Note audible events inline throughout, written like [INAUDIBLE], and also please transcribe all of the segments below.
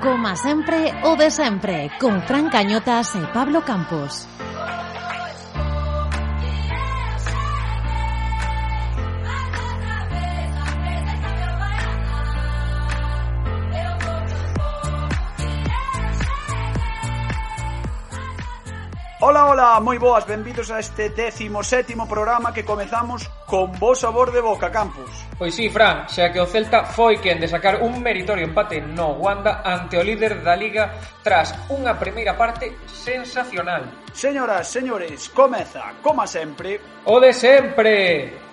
Coma sempre o de sempre, con Fran Cañotas e Pablo Campos. moi boas, benvidos a este décimo sétimo programa que comezamos con bo sabor de boca, Campus. Pois sí, Fran, xa que o Celta foi quen de sacar un meritorio empate no Wanda ante o líder da Liga tras unha primeira parte sensacional. Señoras, señores, comeza, como sempre... O de sempre!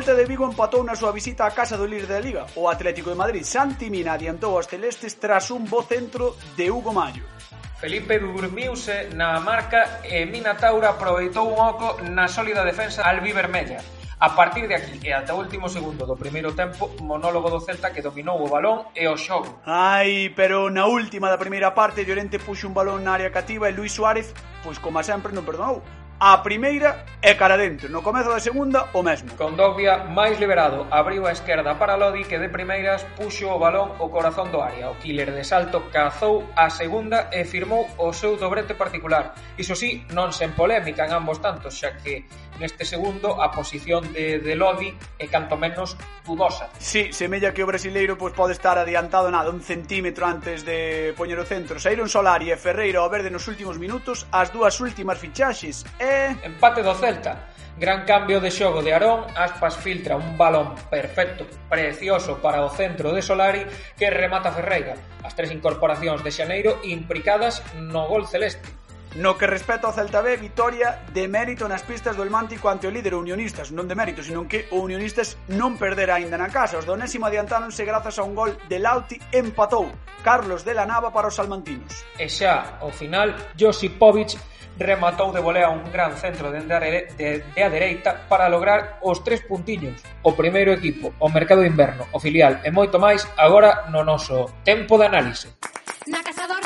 Celta de Vigo empatou na súa visita á casa do líder da Liga. O Atlético de Madrid Santi Mina adiantou aos celestes tras un bo centro de Hugo Mayo. Felipe durmiuse na marca e Mina Taura aproveitou un oco na sólida defensa albivermella. A partir de aquí e ata o último segundo do primeiro tempo, monólogo do Celta que dominou o balón e o xogo. Ai, pero na última da primeira parte, Llorente puxo un balón na área cativa e Luis Suárez, pois como sempre non perdonou a primeira e cara dentro. No comezo da segunda, o mesmo. Con máis liberado, abriu a esquerda para Lodi que de primeiras puxo o balón o corazón do área. O killer de salto cazou a segunda e firmou o seu dobrete particular. Iso sí, non sen polémica en ambos tantos, xa que neste segundo a posición de, de Lodi é canto menos dudosa. Sí, semella que o brasileiro pois, pode estar adiantado nada un centímetro antes de poñer o centro. Saíron Solari e Ferreira ao verde nos últimos minutos as dúas últimas fichaxes e Empate do Celta. Gran cambio de xogo de Arón, Aspas filtra un balón perfecto, precioso para o centro de Solari que remata Ferreira. As tres incorporacións de Xaneiro implicadas no gol celeste. No que respecta ao Celta B, vitoria de mérito nas pistas do Elmántico ante o líder unionistas, non de mérito, sino que o unionistas non perderá aínda na casa. Os do Onésimo adiantáronse grazas a un gol de Lauti empatou Carlos de la Nava para os salmantinos. E xa, ao final, Josipovic rematou de volea un gran centro dende a, de, de a dereita para lograr os tres puntiños. O primeiro equipo, o mercado de inverno, o filial e moito máis agora no noso tempo de análise. Na casa do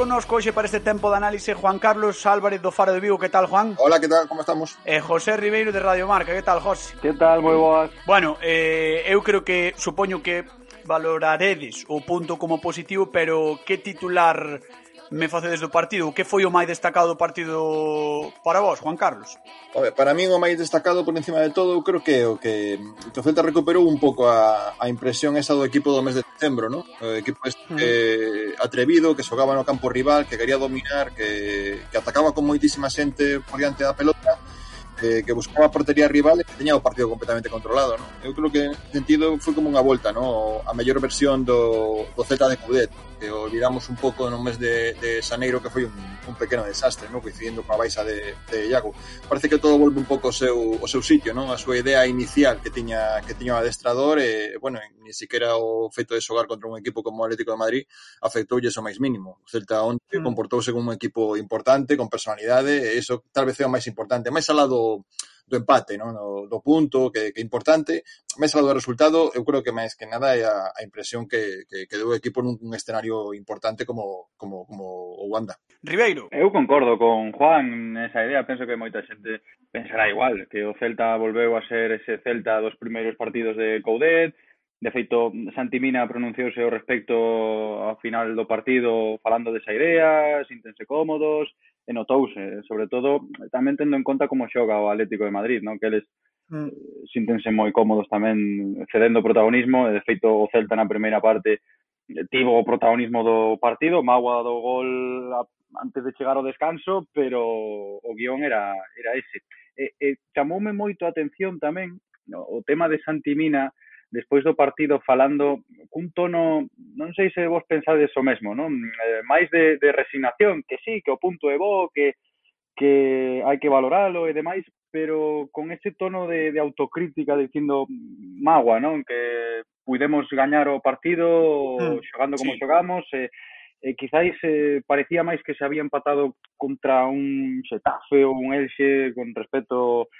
connosco hoxe para este tempo de análise Juan Carlos Álvarez do Faro de Vigo. Que tal, Juan? Hola, que tal? Como estamos? E José Ribeiro de Radio Marca. Que tal, José? Que tal? Moi boas. Bueno, eh, eu creo que supoño que valoraredes o punto como positivo, pero que titular me facedes do partido. Que foi o máis destacado do partido para vos, Juan Carlos? Oye, para min o máis destacado por encima de todo, eu creo que o que, que o Celta recuperou un pouco a, a impresión esa do equipo do mes de decembro, ¿no? O equipo este, eh, atrevido, que xogaba no campo rival, que quería dominar, que, que atacaba con moitísima xente por diante da pelota, que, que buscaba a portería rival e que teña o partido completamente controlado, ¿no? Eu creo que, en sentido, foi como unha volta, ¿no? A mellor versión do, do Celta de Coudet, que olvidamos un pouco no mes de, de Xaneiro que foi un, un pequeno desastre, non? coincidindo coa baixa de, de Iago. Parece que todo volve un pouco ao seu, ao seu sitio, non? a súa idea inicial que tiña que tiña o adestrador e, bueno, ni siquiera o feito de xogar contra un equipo como o Atlético de Madrid afectoulles o máis mínimo. O Celta onte mm. comportouse como un equipo importante, con personalidade, e iso tal vez é o máis importante, máis alá do do empate, ¿no? Do, do punto, que, que é importante. Máis algo do resultado, eu creo que máis que nada é a, a impresión que, que, que deu o equipo nun, un escenario importante como, como, como o Wanda. Ribeiro. Eu concordo con Juan nesa idea, penso que moita xente pensará igual, que o Celta volveu a ser ese Celta dos primeiros partidos de Coudet, De feito, Santi Mina pronunciouse ao respecto ao final do partido falando desa idea, síntense cómodos, e notouse, sobre todo tamén tendo en conta como xoga o Atlético de Madrid, non? Que eles mm. Eh, síntense moi cómodos tamén cedendo protagonismo, e de feito o Celta na primeira parte eh, tivo o protagonismo do partido, Magua do gol a, antes de chegar ao descanso, pero o guión era era ese. E, e chamoume moito a atención tamén no, o tema de Santimina Mina despois do partido falando cun tono, non sei se vos pensades o mesmo, non? Eh, máis de, de resignación, que sí, que o punto é bo, que, que hai que valoralo e demais, pero con ese tono de, de autocrítica dicindo magua, non? Que puidemos gañar o partido mm, xogando como sí. xogamos e, e quizáis eh, parecía máis que se había empatado contra un Xetafe ou un Elxe con respecto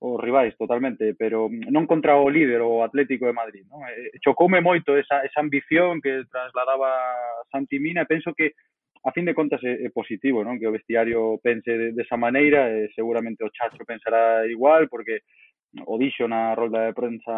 os rivais totalmente, pero non contra o líder, o Atlético de Madrid. Non? E chocoume moito esa, esa ambición que trasladaba Santi Mina e penso que a fin de contas é, é positivo non? que o vestiario pense de, desa maneira e seguramente o Chacho pensará igual porque o dixo na rolda de prensa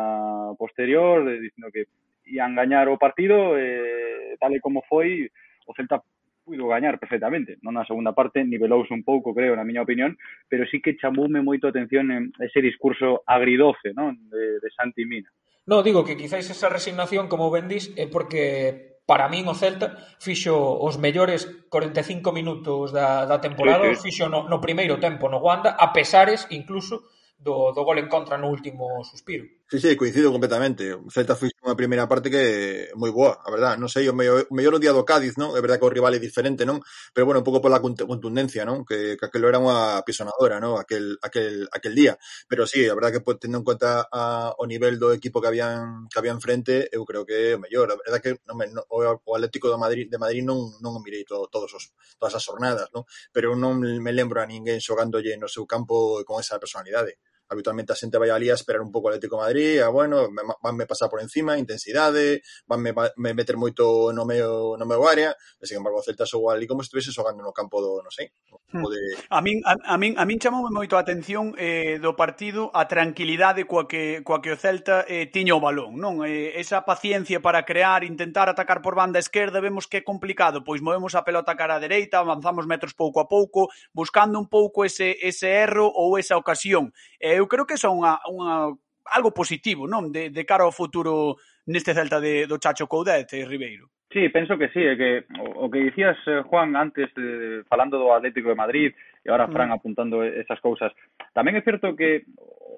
posterior eh, dicindo que ian gañar o partido e tal e como foi o Celta puido gañar perfectamente. Non na segunda parte nivelouse un pouco, creo, na miña opinión, pero sí que chamoume moito a atención en ese discurso agridoce non? De, de Santi Mina. No, digo que quizáis esa resignación, como ben dís, é porque para min o Celta fixo os mellores 45 minutos da, da temporada, sí, sí. fixo no, no primeiro tempo no Wanda, a pesares incluso do, do gol en contra no último suspiro. Sí, sí, coincido completamente. O Celta foi unha primeira parte que moi boa, a verdad. Non sei, o mellor, o mellor o día do Cádiz, non? É verdad que o rival é diferente, non? Pero bueno, un pouco pola contundencia, non? Que, que aquelo era unha pisonadora, non? Aquel, aquel, aquel día. Pero sí, a verdad que pues, tendo en conta a, o nivel do equipo que habían que había enfrente, eu creo que é o mellor. A verdad que non, non, o Atlético de Madrid, de Madrid non, non o mirei todo, todos os, todas as jornadas, non? Pero non me lembro a ninguén xogándolle no seu campo con esa personalidade habitualmente a xente vai ali a esperar un pouco o Atlético de Madrid, a bueno, me, vanme pasar por encima, intensidade, vanme me meter moito no meu, no meu área, e, sin embargo, o Celta xogou ali como se estivese xogando no campo do, non sei, no hmm. de... A min, a, a min, a min chamoume moito a atención eh, do partido a tranquilidade coa que, coa que o Celta eh, tiña o balón, non? Eh, esa paciencia para crear, intentar atacar por banda esquerda, vemos que é complicado, pois movemos a pelota cara a dereita, avanzamos metros pouco a pouco, buscando un pouco ese, ese erro ou esa ocasión. E eh, eu creo que é unha, unha algo positivo, non? De, de cara ao futuro neste Celta de, do Chacho Coudet e Ribeiro. Sí, penso que sí, é que o, o que dicías, eh, Juan, antes de, falando do Atlético de Madrid e agora Fran mm. apuntando esas cousas. Tamén é certo que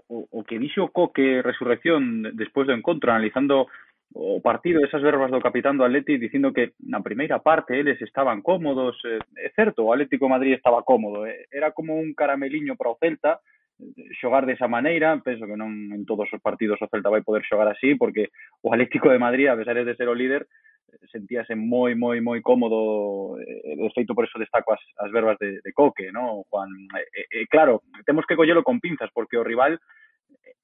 o, o que dixo Coque Resurrección despois do encontro, analizando o partido, esas verbas do capitán do Atleti dicindo que na primeira parte eles estaban cómodos, eh, é certo, o Atlético de Madrid estaba cómodo, era como un carameliño para o Celta, xogar desa maneira, penso que non en todos os partidos o Celta vai poder xogar así, porque o Atlético de Madrid, a pesar de ser o líder, sentíase moi, moi, moi cómodo, eh, de feito por eso destaco as, as verbas de, de Coque, no, Juan? E, e, claro, temos que collelo con pinzas, porque o rival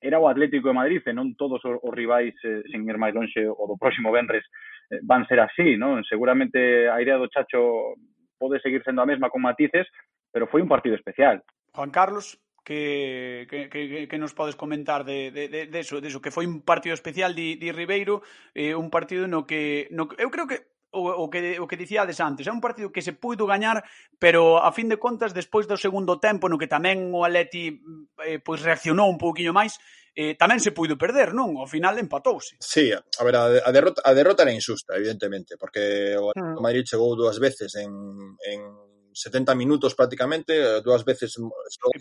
era o Atlético de Madrid e non todos os rivais, eh, sen ir máis longe, o do próximo Benres eh, van ser así, ¿no? Seguramente a idea do Chacho pode seguir sendo a mesma con matices, pero foi un partido especial. Juan Carlos? que, que, que, que nos podes comentar de, de, de, de, eso, de eso, que foi un partido especial de, de Ribeiro, eh, un partido no que, no, eu creo que o, o que o que dicíades antes, é un partido que se puido gañar, pero a fin de contas despois do segundo tempo no que tamén o Atleti eh, pois reaccionou un pouquiño máis, eh, tamén se puido perder, non? Ao final empatouse. Sí, a ver, a derrota, a derrota era insusta, evidentemente, porque o hmm. Madrid chegou dúas veces en, en 70 minutos prácticamente, eh, dúas veces...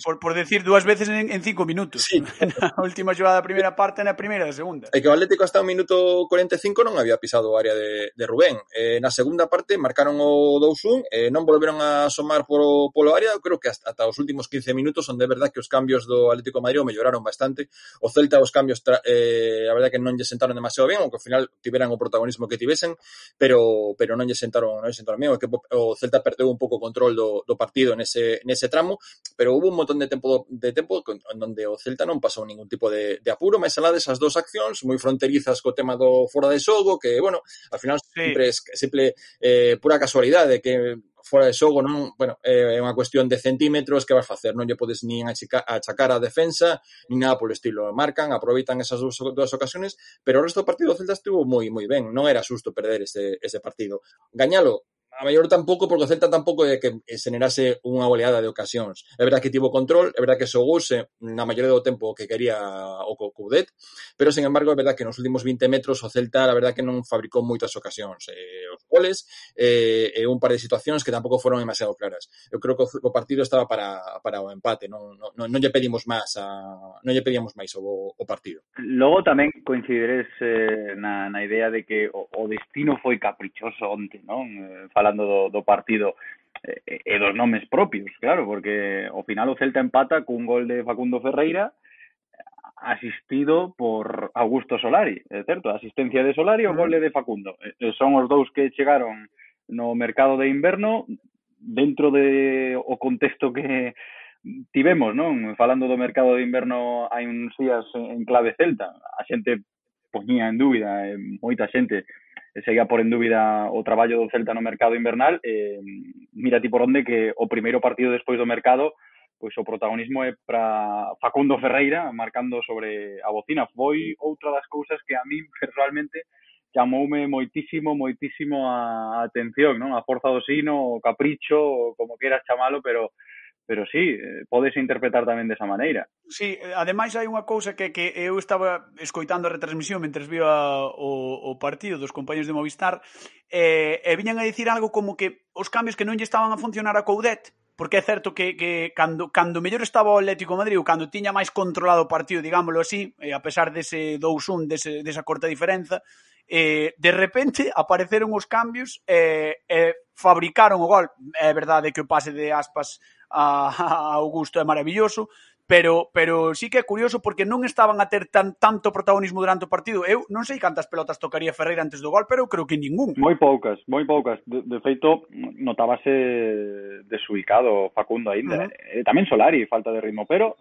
Por, por decir, dúas veces en, en cinco minutos. Sí. [LAUGHS] na última xogada da primeira parte e na primeira da segunda. E que o Atlético hasta o minuto 45 non había pisado o área de, de Rubén. Eh, na segunda parte marcaron o 2-1, eh, non volveron a asomar polo, polo área, creo que hasta, hasta os últimos 15 minutos, onde é verdad que os cambios do Atlético de Madrid melloraron bastante. O Celta os cambios, eh, a verdad que non lle sentaron demasiado ben, aunque ao final tiveran o protagonismo que tivesen, pero pero non lle sentaron, non lle sentaron ben, o, que, o Celta perdeu un pouco o control control do, do partido nese, nese tramo, pero hubo un montón de tempo de tempo en onde o Celta non pasou ningún tipo de, de apuro, máis alá desas dúas accións moi fronterizas co tema do fora de xogo, que, bueno, al final sí. sempre, sempre eh, pura casualidade que fora de xogo non, bueno, eh, é unha cuestión de centímetros que vas facer, non lle podes nin achica, achacar a defensa, nin nada polo estilo. Marcan, aproveitan esas dúas, dúas ocasiones, pero o resto do partido o Celta estuvo moi moi ben, non era susto perder ese, ese partido. Gañalo a maior tampouco, porque o Celta tampouco é que generase unha oleada de ocasións. É verdad que tivo control, é verdad que xogouse na maioría do tempo que quería o Coudet, pero, sen embargo, é verdad que nos últimos 20 metros o Celta, a verdad que non fabricou moitas ocasións. Eh, os goles eh, e un par de situacións que tampouco foron demasiado claras. Eu creo que o partido estaba para, para o empate, non, non, non lle pedimos máis a, non lle pedíamos máis o, o partido. Logo tamén coincidiredes eh, na, na idea de que o, o destino foi caprichoso onte, non? Eh, fala falando do, do partido e, e dos nomes propios, claro, porque ao final o Celta empata cun gol de Facundo Ferreira asistido por Augusto Solari, é certo? A asistencia de Solari e o gol de Facundo. Eh, eh, son os dous que chegaron no mercado de inverno dentro de o contexto que tivemos, non? Falando do mercado de inverno hai uns días en clave celta. A xente poñía en dúbida, moita xente Eh, seguía por en dúbida o traballo do Celta no mercado invernal, eh, mira ti por onde que o primeiro partido despois do mercado pois o protagonismo é para Facundo Ferreira marcando sobre a bocina. Foi outra das cousas que a min personalmente chamoume moitísimo, moitísimo a atención, non? A forza do sino, o capricho, como queras chamalo, pero pero sí, eh, podes interpretar tamén desa maneira. Sí, ademais hai unha cousa que, que eu estaba escoitando a retransmisión mentre vía o, o partido dos compañeros de Movistar e, e viñan a dicir algo como que os cambios que non lle estaban a funcionar a Coudet porque é certo que, que cando, cando mellor estaba o Atlético de Madrid, cando tiña máis controlado o partido, digámoslo así, e a pesar dese 2-1, dese, desa corta diferenza, eh, de repente apareceron os cambios e eh, eh, fabricaron o gol. É verdade que o pase de aspas a, a Augusto é maravilloso, pero pero sí que é curioso porque non estaban a ter tan tanto protagonismo durante o partido. Eu non sei cantas pelotas tocaría Ferreira antes do gol, pero eu creo que ningún. Moi poucas, moi poucas. De, de feito, notábase desubicado Facundo aínda. Uh -huh. eh, tamén Solari, falta de ritmo, pero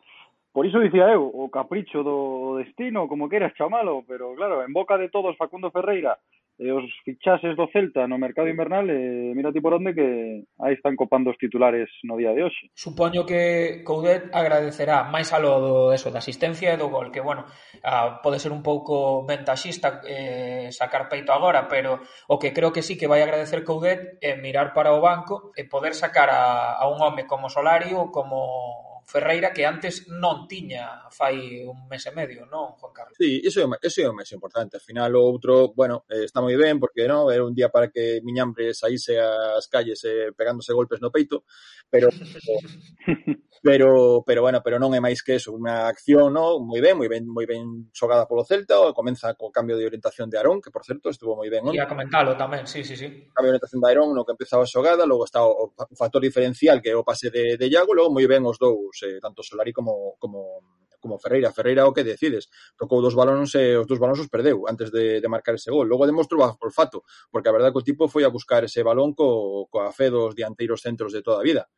Por iso dicía eu, o capricho do destino, como queras chamalo, pero claro, en boca de todos Facundo Ferreira e os fichases do Celta no mercado invernal, e mira ti por onde que aí están copando os titulares no día de hoxe. Supoño que Coudet agradecerá máis a do, eso, da asistencia e do gol, que, bueno, a, pode ser un pouco ventaxista eh, sacar peito agora, pero o que creo que sí que vai agradecer Coudet é mirar para o banco e poder sacar a, a un home como Solari ou como Ferreira que antes non tiña fai un mes e medio, non, Juan Carlos? Sí, iso é, iso é o máis importante. Al final, o outro, bueno, eh, está moi ben, porque non era un día para que Miñambre saíse ás calles eh, pegándose golpes no peito, pero... [LAUGHS] pero, pero, bueno, pero non é máis que eso, unha acción, no, moi ben, moi ben, moi ben xogada polo Celta, comeza co cambio de orientación de Arón, que por certo estuvo moi ben. Ia comentalo tamén, sí, sí, sí. Cambio de orientación de Arón, no que empezaba a xogada, logo está o, o factor diferencial que é o pase de, de Iago, logo moi ben os dous balóns, eh, tanto Solari como, como, como Ferreira. Ferreira o que decides. Tocou dos balóns e os dos balóns os perdeu antes de, de marcar ese gol. Logo demostrou a olfato, porque a verdade que o tipo foi a buscar ese balón co, coa fe dos dianteiros centros de toda a vida.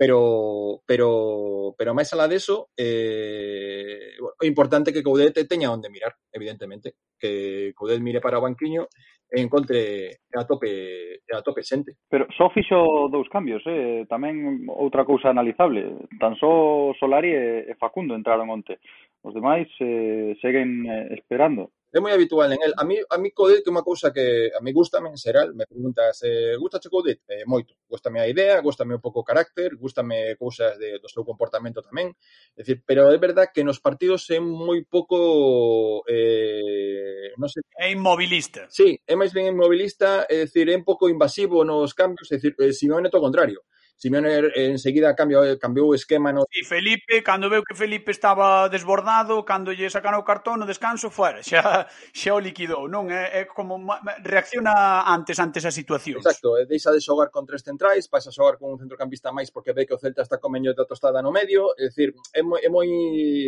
Pero, pero, pero máis alá deso, eh, o importante que Coudet teña onde mirar, evidentemente. Que Coudet mire para o banquiño e encontre a tope a tope xente. Pero só fixo dous cambios, eh? tamén outra cousa analizable. Tan só Solari e Facundo entraron onte. Os demais eh, seguen eh, esperando é moi habitual en el. A mí, a mí Codit é unha cousa que a mí gustame en xeral, me preguntas, eh, gustache Codet? Eh, moito, gustame a idea, gustame un pouco o carácter, gustame cousas de, do seu comportamento tamén, é dicir, pero é verdad que nos partidos é moi pouco eh, non sei... É inmobilista. Sí, é máis ben inmobilista, é dicir, é un pouco invasivo nos cambios, é dicir, é, eh, Simeone to contrario. Simeone er, enseguida cambiou, cambiou o esquema. No... E Felipe, cando veu que Felipe estaba desbordado, cando lle sacaron o cartón no descanso, fuera, [LAUGHS] xa, xa o liquidou, non? É, é como reacciona antes antes a situación. Exacto, e deixa de xogar con tres centrais, pasa a xogar con un centrocampista máis porque ve que o Celta está comeño da tostada no medio, é dicir, é moi, é moi,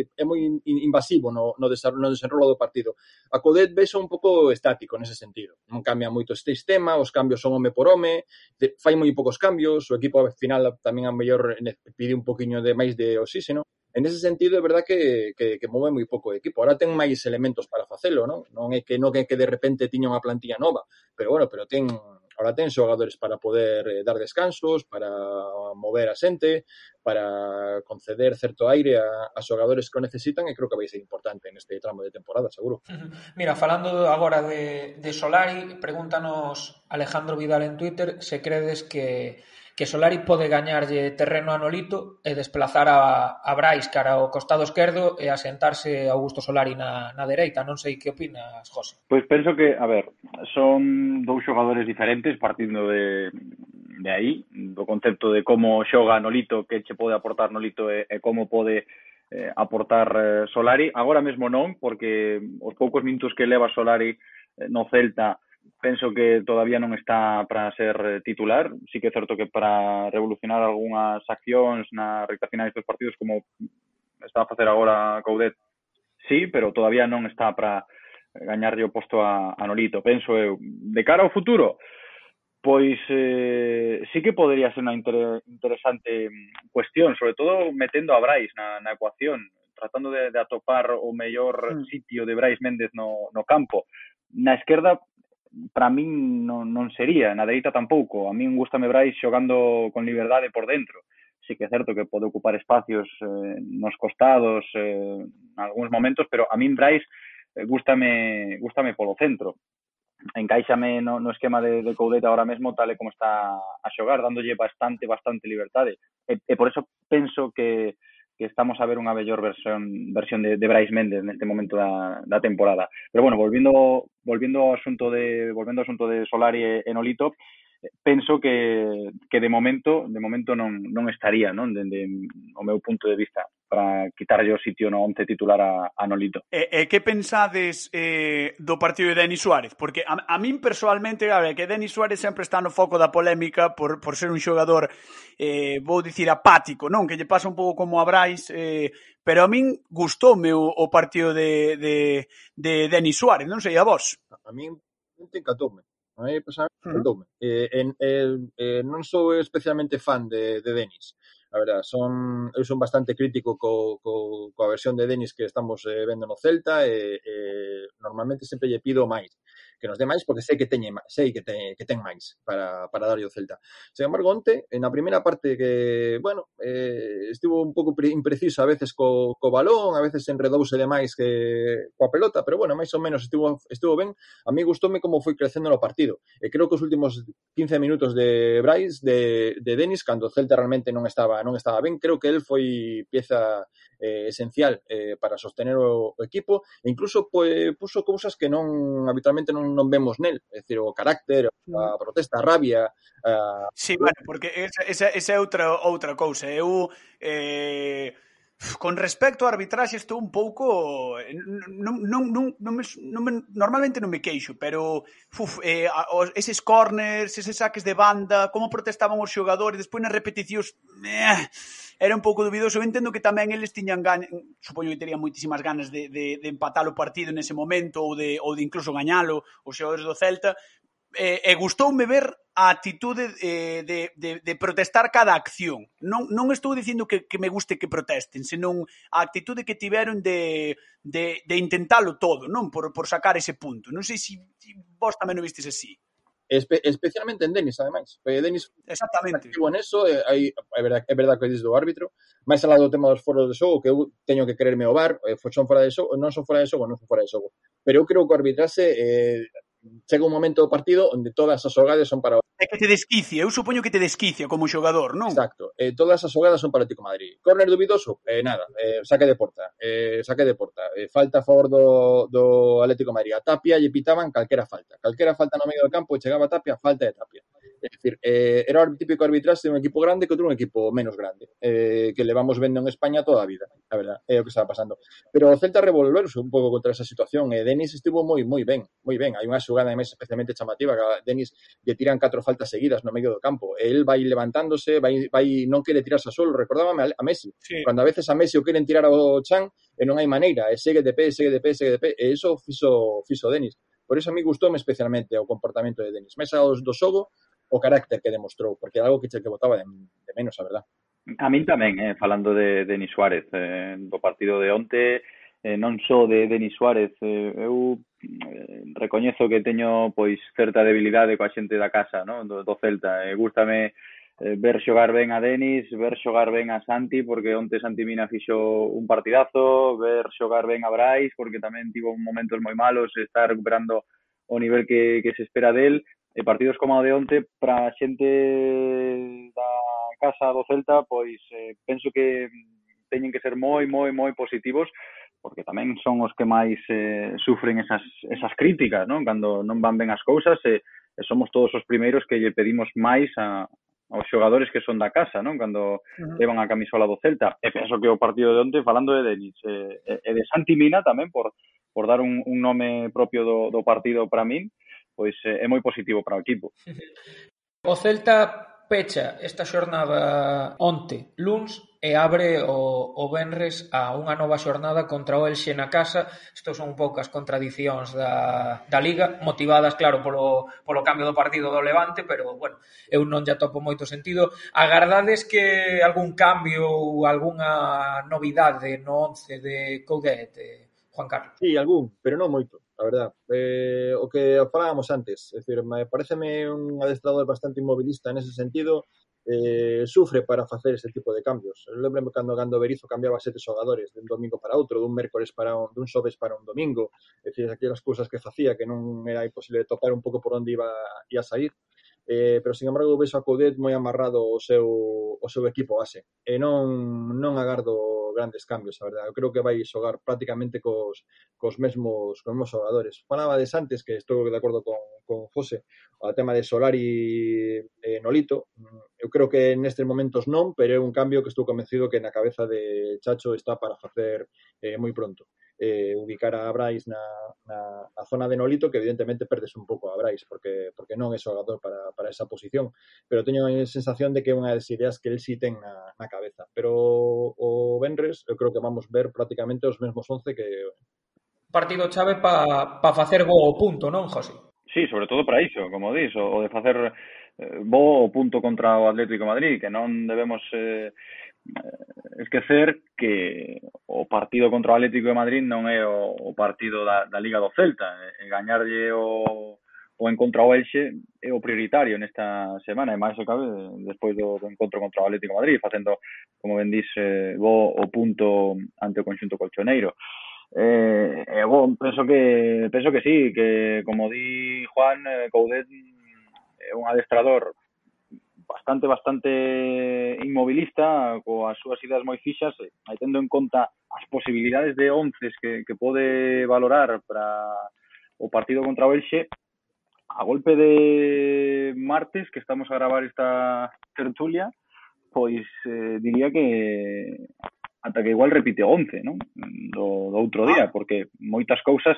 é moi invasivo no, no, no desenrolo do partido. A Codet vexo un pouco estático nese sentido. Non cambia moito este sistema, os cambios son home por home, fai moi poucos cambios, o equipo final tamén a mellor pide un poquinho de máis de oxígeno. En ese sentido, é verdad que, que, que move moi pouco o equipo. Ahora ten máis elementos para facelo, non? Non é que non é que de repente tiña unha plantilla nova, pero bueno, pero ten ahora ten xogadores para poder eh, dar descansos, para mover a xente, para conceder certo aire a, a xogadores que o necesitan e creo que vai ser importante neste tramo de temporada, seguro. Mira, falando agora de, de Solari, pregúntanos Alejandro Vidal en Twitter se credes que que Solari pode gañarlle terreno a Nolito e desplazar a, a Brais cara ao costado esquerdo e asentarse Augusto Solari na, na dereita. Non sei que opinas, José. Pois penso que, a ver, son dous xogadores diferentes partindo de, de aí, do concepto de como xoga Nolito, que che pode aportar Nolito e, e como pode eh, aportar eh, Solari. Agora mesmo non, porque os poucos minutos que leva Solari eh, no Celta penso que todavía non está para ser eh, titular. Sí que é certo que para revolucionar algunhas accións na recta final dos partidos como está a facer agora Coudet, sí, pero todavía non está para gañarlle o posto a, a Nolito, penso eu. De cara ao futuro, pois eh, sí que podría ser unha inter interesante cuestión, sobre todo metendo a Brais na, na ecuación, tratando de, de atopar o mellor mm. sitio de Brais Méndez no, no campo. Na esquerda para min non, non sería, na dereita tampouco. A min gustame Brais xogando con liberdade por dentro. Sí que é certo que pode ocupar espacios eh, nos costados eh, en algúns momentos, pero a min Brais eh, gustame, gustame polo centro. Encaixame no, no esquema de, de Coudeta ahora mesmo tal e como está a xogar, dándolle bastante, bastante liberdade. E, e por eso penso que, que estamos a ver unha mellor versión versión de, de Brais Méndez neste momento da, da temporada. Pero bueno, volviendo volviendo ao asunto de volvendo ao asunto de Solari e, e Nolito, penso que, que de momento de momento non, non estaría non dende o meu punto de vista para quitarlle o sitio no once titular a, a Nolito. E, e que pensades eh, do partido de Denis Suárez? Porque a, a min personalmente, a ver, que Denis Suárez sempre está no foco da polémica por, por ser un xogador, eh, vou dicir, apático, non? Que lle pasa un pouco como a Brais, eh, pero a min gustoume o, o partido de, de, de Denis Suárez, non sei, a vos? A min, a min te encantoume Aí, pois, a... uh eh, en, eh, eh, non sou especialmente fan de, de Denis. A verdad, son, eu son bastante crítico co, co, coa versión de Denis que estamos eh, vendo no Celta e eh, normalmente sempre lle pido máis que nos dé máis porque sei que teñe sei que ten, que ten máis para, para darlle o Celta. Sen embargo, onte, na primeira parte que, bueno, eh, estivo un pouco impreciso a veces co, co balón, a veces enredouse demais que coa pelota, pero bueno, máis ou menos estivo, estivo ben. A mí gustoume como foi crecendo no partido. E creo que os últimos 15 minutos de Brais, de, de Denis, cando o Celta realmente non estaba non estaba ben, creo que el foi pieza eh, esencial eh, para sostener o, o equipo e incluso pues, puso cousas que non habitualmente non, non vemos nel, é dicir, o carácter, a protesta, a rabia. A... Sí, vale, porque esa, esa, esa é outra outra cousa. Eu eh Con respecto á arbitraxe estou un pouco eh, non non non non me, non me, normalmente non me queixo, pero uf, eh, os, eses corners, eses saques de banda, como protestaban os xogadores, despois nas repeticións eh, era un pouco dubidoso. Eu entendo que tamén eles tiñan ganas, supoño que terían moitísimas ganas de, de, de empatar o partido nese momento ou de, ou de incluso gañalo os xogadores do Celta, eh, e gustoume ver a actitude eh, de, de, de protestar cada acción. Non, non estou dicindo que, que me guste que protesten, senón a actitude que tiveron de, de, de intentalo todo, non por, por sacar ese punto. Non sei se si vos tamén o vistes así. Espe especialmente en Denis, ademais. Eh, Denis Exactamente. activo en eso, eh, e, hai, é verdade, é verdade que dices do árbitro, máis alá do tema dos foros de xogo, que eu teño que quererme o bar, eh, son fora de xogo, non son fora de xogo, non son fora de xogo. Pero eu creo que o arbitraxe eh, chega un momento do partido onde todas as xogadas son para o É que te desquicia, eu supoño que te desquicia como xogador, non? Exacto, eh, todas as xogadas son para o Atlético Madrid. Corner dubidoso, eh, nada, eh, saque de porta, eh, saque de porta, eh, falta a favor do, do Atlético Madrid. A Tapia lle pitaban calquera falta, calquera falta no medio do campo e chegaba a Tapia, falta de Tapia. É dicir, eh, era o típico arbitraxe de un equipo grande contra un equipo menos grande, eh, que levamos vendo en España toda a vida, a verdad, é o que estaba pasando. Pero o Celta revolverse un pouco contra esa situación, e eh, Denis estivo moi moi ben, moi ben. Hai unha xogada máis especialmente chamativa que a Denis lle tiran catro faltas seguidas no medio do campo. E el vai levantándose, vai, vai non quere tirarse a solo, recordábame a, Messi. Sí. Cando a veces a Messi o queren tirar ao chan, e eh, non hai maneira, e eh, segue de pé, segue de pé, segue de pé, e eh, iso fixo, fixo Denis. Por eso a mí gustoume especialmente o comportamento de Denis. Mesa dos do xogo, o carácter que demostrou, porque é algo que che que botaba de, de menos, a verdad. A min tamén, eh, falando de Denis Suárez, eh, do partido de onte, eh, non só de Denis Suárez, eh, eu eh, recoñezo que teño pois certa debilidade coa xente da casa, no? do, do Celta, eh, gústame eh, ver xogar ben a Denis, ver xogar ben a Santi, porque onte Santi Mina fixo un partidazo, ver xogar ben a Brais, porque tamén tivo momentos moi malos, está recuperando o nivel que, que se espera del, e partidos como o de onte para a xente da casa do Celta, pois eh, penso que teñen que ser moi, moi, moi positivos porque tamén son os que máis eh, sufren esas, esas críticas, non? Cando non van ben as cousas, e, e somos todos os primeiros que lle pedimos máis a, aos xogadores que son da casa, non? Cando uh -huh. levan a camisola do Celta. E penso que o partido de onte, falando de Denis e, e de Santi Mina tamén, por, por dar un, un nome propio do, do partido para min, pois eh, é moi positivo para o equipo. [LAUGHS] O Celta pecha esta xornada onte, luns, e abre o, o Benres a unha nova xornada contra o Elxe na casa. Estas son un pouco as contradicións da, da Liga, motivadas, claro, polo, polo cambio do partido do Levante, pero, bueno, eu non lle topo moito sentido. Agardades que algún cambio ou algunha novidade no once de Coudet, eh, Juan Carlos? Sí, algún, pero non moito a verdad. Eh, o que falábamos antes, é dicir, me pareceme un adestrador bastante inmobilista en ese sentido, eh, sufre para facer ese tipo de cambios. Eu lembro cando Gando Berizo cambiaba sete xogadores de un domingo para outro, dun mércores para un, dun xoves para un domingo, é dicir, aquelas cousas que facía que non era imposible topar un pouco por onde iba, ia sair. sair eh, pero sin embargo vexo a Coudet moi amarrado o seu, o seu equipo base e non, non agardo grandes cambios, a verdade. Eu creo que vai xogar prácticamente cos, cos mesmos cos mesmos xogadores. Falaba de antes que estou de acordo con, con José o tema de Solari e Nolito. Eu creo que nestes momentos non, pero é un cambio que estou convencido que na cabeza de Chacho está para facer eh, moi pronto. Eh, ubicar a Brais na, na, na zona de Nolito, que evidentemente perdes un pouco a Brais, porque, porque non é xogador para, para esa posición, pero teño a sensación de que é unha das ideas que el sí ten na, na cabeza. Pero o Benres, eu creo que vamos ver prácticamente os mesmos 11 que, partido chave para pa facer go o punto, non, José? Sí, sobre todo para iso, como dis, o, o de facer eh, bo o punto contra o Atlético Madrid, que non debemos eh, esquecer que o partido contra o Atlético de Madrid non é o, o partido da, da Liga do Celta. E, e gañarlle o, o encontro ao Elxe é o prioritario nesta semana, e máis o cabe despois do, do encontro contra o Atlético de Madrid, facendo, como ben dís, eh, bo o punto ante o conxunto colchoneiro. Eh, Eh, eh eu penso que penso que sí, que como di Juan, eh, Coudet é un adestrador bastante bastante inmobilista coas súas ideas moi fixas e aí tendo en conta as posibilidades de onces que, que pode valorar para o partido contra o Elxe a golpe de martes que estamos a gravar esta tertulia pois eh, diría que ata que igual repite 11, non? do, do outro día, porque moitas cousas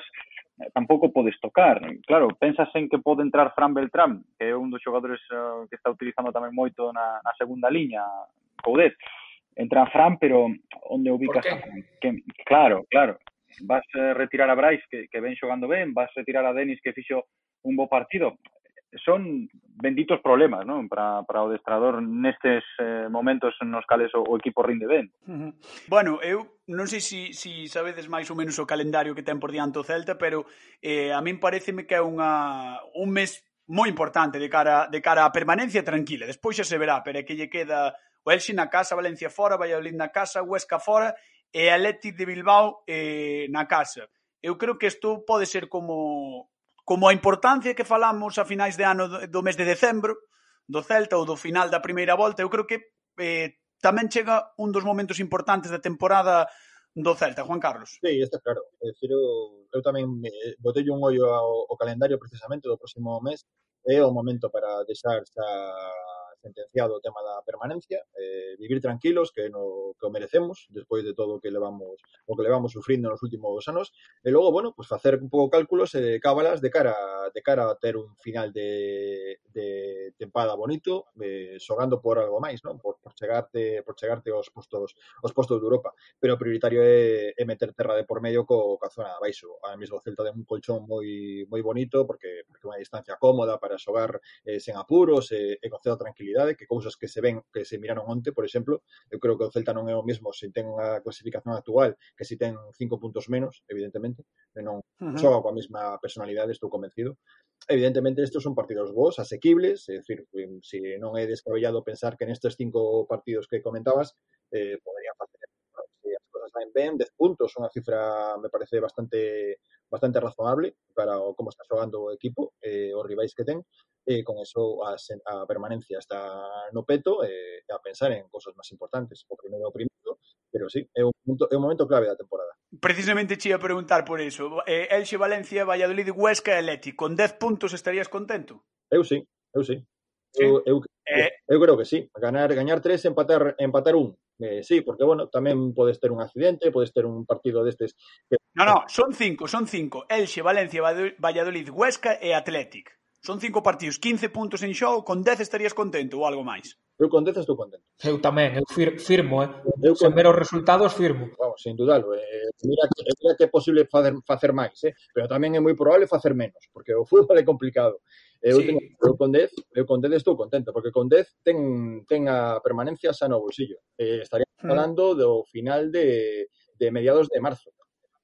eh, tampouco podes tocar. Claro, pensas en que pode entrar Fran Beltrán, que é un dos xogadores uh, que está utilizando tamén moito na, na segunda liña, Coudet. Entra Fran, pero onde ubicas a Fran? Que, claro, claro. Vas a retirar a Brais, que, que ven xogando ben, vas a retirar a Denis, que fixo un bo partido son benditos problemas non? Para, para o destrador nestes eh, momentos nos cales o, o equipo rinde ben. Uh -huh. Bueno, eu non sei se, si, se si sabedes máis ou menos o calendario que ten por diante o Celta, pero eh, a min pareceme que é unha, un mes moi importante de cara, de cara a permanencia tranquila. Despois xa se verá, pero é que lle queda o Elxe na casa, Valencia fora, Valladolid na casa, Huesca fora e Atleti de Bilbao eh, na casa. Eu creo que isto pode ser como como a importancia que falamos a finais de ano do mes de decembro, do Celta ou do final da primeira volta, eu creo que eh, tamén chega un dos momentos importantes da temporada do Celta, Juan Carlos. Sí, está claro. É dicir, eu, eu tamén botei un ollo ao, ao calendario precisamente do próximo mes. É o momento para deixar xa sentenciado o tema da permanencia, eh, vivir tranquilos que no que o merecemos despois de todo o que levamos o que levamos sufrindo nos últimos anos e logo, bueno, pues facer un pouco cálculos e eh, cábalas de cara de cara a ter un final de, de tempada bonito, eh, xogando por algo máis, non? Por, por chegarte por chegarte aos postos aos postos de Europa, pero o prioritario é, é meter terra de por medio co, ca zona de abaixo. A mesmo o Celta de un colchón moi moi bonito porque porque unha distancia cómoda para xogar eh, sen apuros eh, e, e con certa tranquilidade realidade que cousas que se ven, que se miraron onte, por exemplo, eu creo que o Celta non é o mesmo se ten a clasificación actual que se ten cinco puntos menos, evidentemente, e non uh -huh. xoga coa mesma personalidade, estou convencido. Evidentemente, estes son partidos bons, asequibles, é dicir, se non é descabellado pensar que nestes cinco partidos que comentabas, eh, podería facer Saint Ben, 10 puntos, unha cifra me parece bastante bastante razonable para o como está xogando o equipo, eh, os rivais que ten, e eh, con eso a, a permanencia está no peto e eh, a pensar en cosas máis importantes, o primeiro o primeiro, pero sí, é un punto, é un momento clave da temporada. Precisamente che ia preguntar por iso. Eh, Elxe Valencia, Valladolid, Huesca e Leti, con 10 puntos estarías contento? Eu sí, eu sí. Eu, eu, eh, eu creo que sí, ganar gañar tres, empatar empatar un. Eh, sí, porque bueno, tamén podes ter un accidente, podes ter un partido destes que... No, no, son cinco, son cinco. Elxe, Valencia, Valladolid, Huesca e Athletic. Son cinco partidos, 15 puntos en xogo, con 10 estarías contento ou algo máis. Eu con 10 estou contento. Eu tamén, eu fir, firmo, eh. Eu con... Ver os resultados, firmo. Vamos, sin dudalo. Eh, mira, que, mira que é posible facer, facer máis, eh. Pero tamén é moi probable facer menos, porque o fútbol é complicado. Eu, sí. tengo, eu con 10, eu con 10 estou contento, porque con 10 ten, ten a permanencia xa no bolsillo. Eh, estaríamos mm. falando do final de, de mediados de marzo.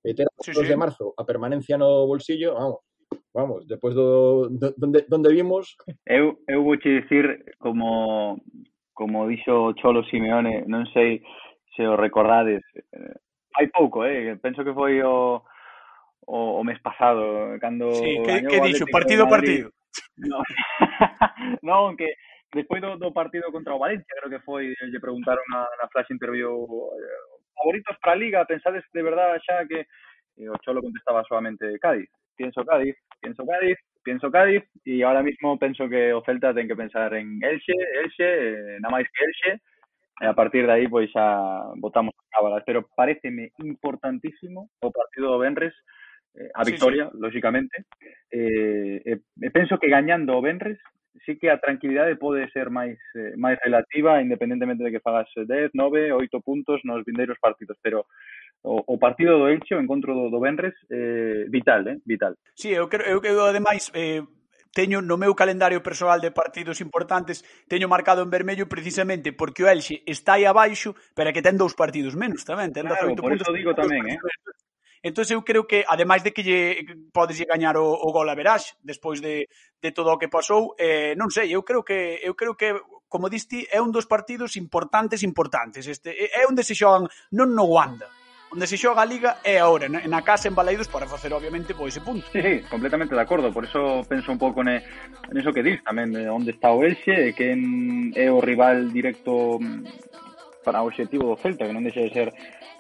E ter a sí, sí. de marzo a permanencia no bolsillo, vamos, vamos, despois do, do donde, donde vimos... Eu, eu vou che dicir, como, como dixo Cholo Simeone, non sei se o recordades, eh, hai pouco, eh? penso que foi o, o, o mes pasado, cando... Sí, que, que dixo, partido a partido. No, [LAUGHS] non que despois do, do partido contra o Valencia, creo que foi, lle preguntaron na, na flash interview eh, favoritos para a Liga, pensades de verdade xa que? E o Cholo contestaba solamente Cádiz, pienso Cádiz, pienso Cádiz, pienso Cádiz e ahora mismo penso que o Celta ten que pensar en Elxe, Elxe, eh, na máis que Elxe e a partir de aí pois xa botamos a cábala, pero pareceme importantísimo o partido do Benres eh, a victoria, sí, sí. lógicamente. Eh, eh, eh e, e penso que gañando o Benres sí que a tranquilidade pode ser máis eh, máis relativa, independentemente de que fagas 10, 9, 8 puntos nos vindeiros partidos, pero o, o partido do Elche, o encontro do, do Benres, eh, vital, eh, vital. Sí, eu creo, eu, eu ademais, eh, teño no meu calendario persoal de partidos importantes, teño marcado en vermello precisamente porque o Elxe está aí abaixo, pero que ten dous partidos menos tamén, ten claro, 18 por puntos. Eso digo tamén, eh. Entón eu creo que, ademais de que lle, podes lle gañar o, o gol a Verás, despois de, de todo o que pasou, eh, non sei, eu creo que eu creo que como diste, é un dos partidos importantes importantes. Este é onde se xogan non no Wanda, onde se xoga a Liga é agora, na casa en Balaidos, para facer obviamente pois ese punto. Sí, sí, completamente de acordo, por eso penso un pouco ne, neso que dis tamén, de onde está o Elxe, que en, é o rival directo mm, para o objetivo do Celta, que non deixa de ser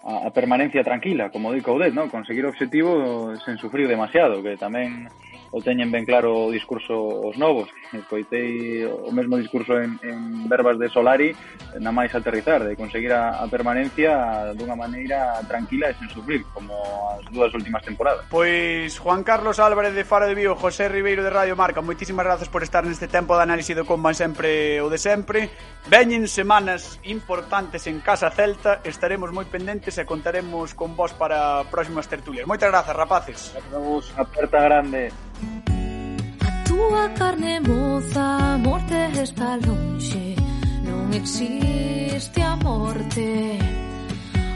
a, a permanencia tranquila, como di Coudet, ¿no? Conseguir o objetivo sen sufrir demasiado, que tamén o teñen ben claro o discurso os novos. Escoitei o mesmo discurso en, en verbas de Solari na máis aterrizar, de conseguir a, a permanencia dunha maneira tranquila e sen sufrir, como as dúas últimas temporadas. Pois Juan Carlos Álvarez de Faro de Vigo, José Ribeiro de Radio Marca, moitísimas grazas por estar neste tempo de análise do Comban sempre o de sempre. Veñen semanas importantes en Casa Celta, estaremos moi pendentes e contaremos con vos para próximas tertulias. Moitas grazas, rapaces. Vos, aperta grande. A túa carne moza a morte está lonxe. Non existe a morte.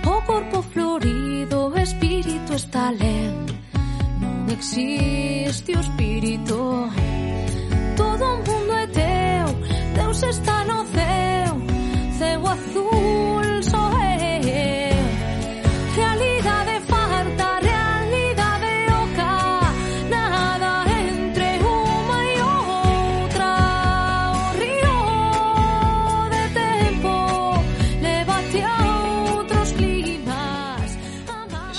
O corpo florido, o espírito está len Non existe o espírito. Todo o mundo é teu, Deus está no céu Céu azul, só é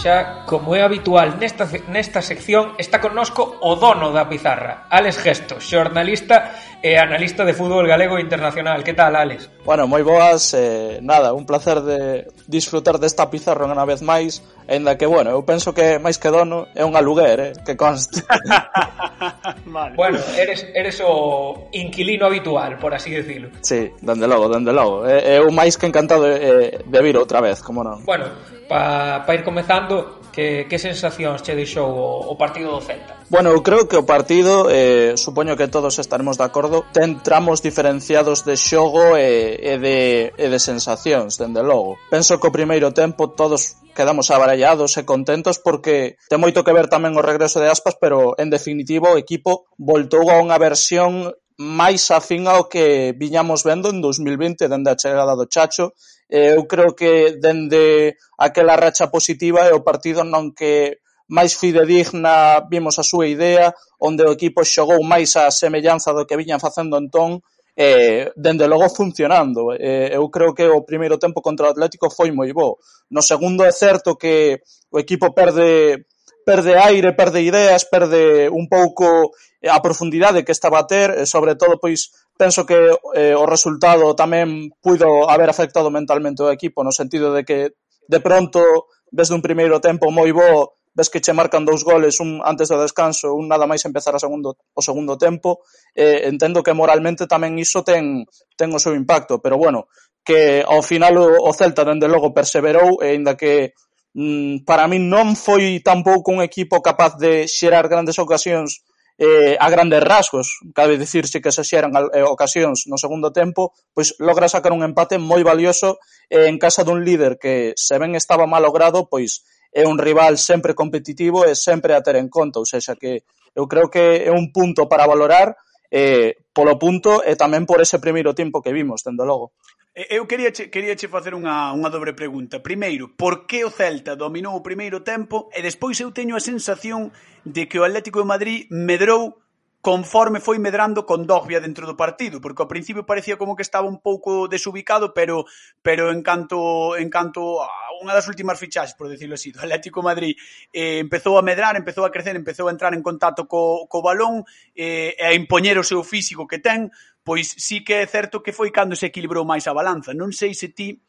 xa, como é habitual nesta, nesta sección, está connosco o dono da pizarra, Alex Gesto, xornalista e analista de fútbol galego internacional. Que tal, Alex? Bueno, moi boas, eh, nada, un placer de disfrutar desta pizarra unha vez máis, Ainda que, bueno, eu penso que máis que dono é un aluguer, eh, que conste. [LAUGHS] vale. Bueno, eres, eres o inquilino habitual, por así decirlo. Sí, dende logo, dende logo. É, eu máis que encantado de, eh, de vir outra vez, como non. Bueno, para pa ir comezando, que, que sensacións che deixou o, o partido do Celta? Bueno, eu creo que o partido, eh, supoño que todos estaremos de acordo Ten tramos diferenciados de xogo e, e, de, e de sensacións, dende logo. Penso que o primeiro tempo todos quedamos abarallados e contentos porque ten moito que ver tamén o regreso de Aspas, pero en definitivo o equipo voltou a unha versión máis afín ao que viñamos vendo en 2020 dende a chegada do Chacho. Eu creo que dende aquela racha positiva é o partido non que máis fidedigna vimos a súa idea, onde o equipo xogou máis a semellanza do que viñan facendo entón, eh, dende logo funcionando. Eh, eu creo que o primeiro tempo contra o Atlético foi moi bo. No segundo é certo que o equipo perde perde aire, perde ideas, perde un pouco a profundidade que estaba a ter, e sobre todo pois penso que eh, o resultado tamén puido haber afectado mentalmente o equipo no sentido de que de pronto desde un primeiro tempo moi bo ves que che marcan dous goles, un antes do descanso, un nada máis empezar a segundo, o segundo tempo, eh, entendo que moralmente tamén iso ten, ten o seu impacto, pero bueno, que ao final o, o Celta dende logo perseverou, e ainda que mm, para min non foi tampouco un equipo capaz de xerar grandes ocasións eh, a grandes rasgos, cabe dicirse que se xeran eh, ocasións no segundo tempo, pois logra sacar un empate moi valioso eh, en casa dun líder que se ben estaba mal logrado, pois é un rival sempre competitivo e sempre a ter en conta, ou seja, que eu creo que é un punto para valorar eh, polo punto e tamén por ese primeiro tempo que vimos, tendo logo. Eu quería che, quería che facer unha, unha dobre pregunta. Primeiro, por que o Celta dominou o primeiro tempo e despois eu teño a sensación de que o Atlético de Madrid medrou conforme foi medrando con dogbia dentro do partido, porque ao principio parecía como que estaba un pouco desubicado, pero pero en canto en canto a unha das últimas fichaxes, por decirlo así, do Atlético Madrid, eh, empezou a medrar, empezou a crecer, empezou a entrar en contacto co, co balón eh, e a impoñer o seu físico que ten, pois sí que é certo que foi cando se equilibrou máis a balanza. Non sei se ti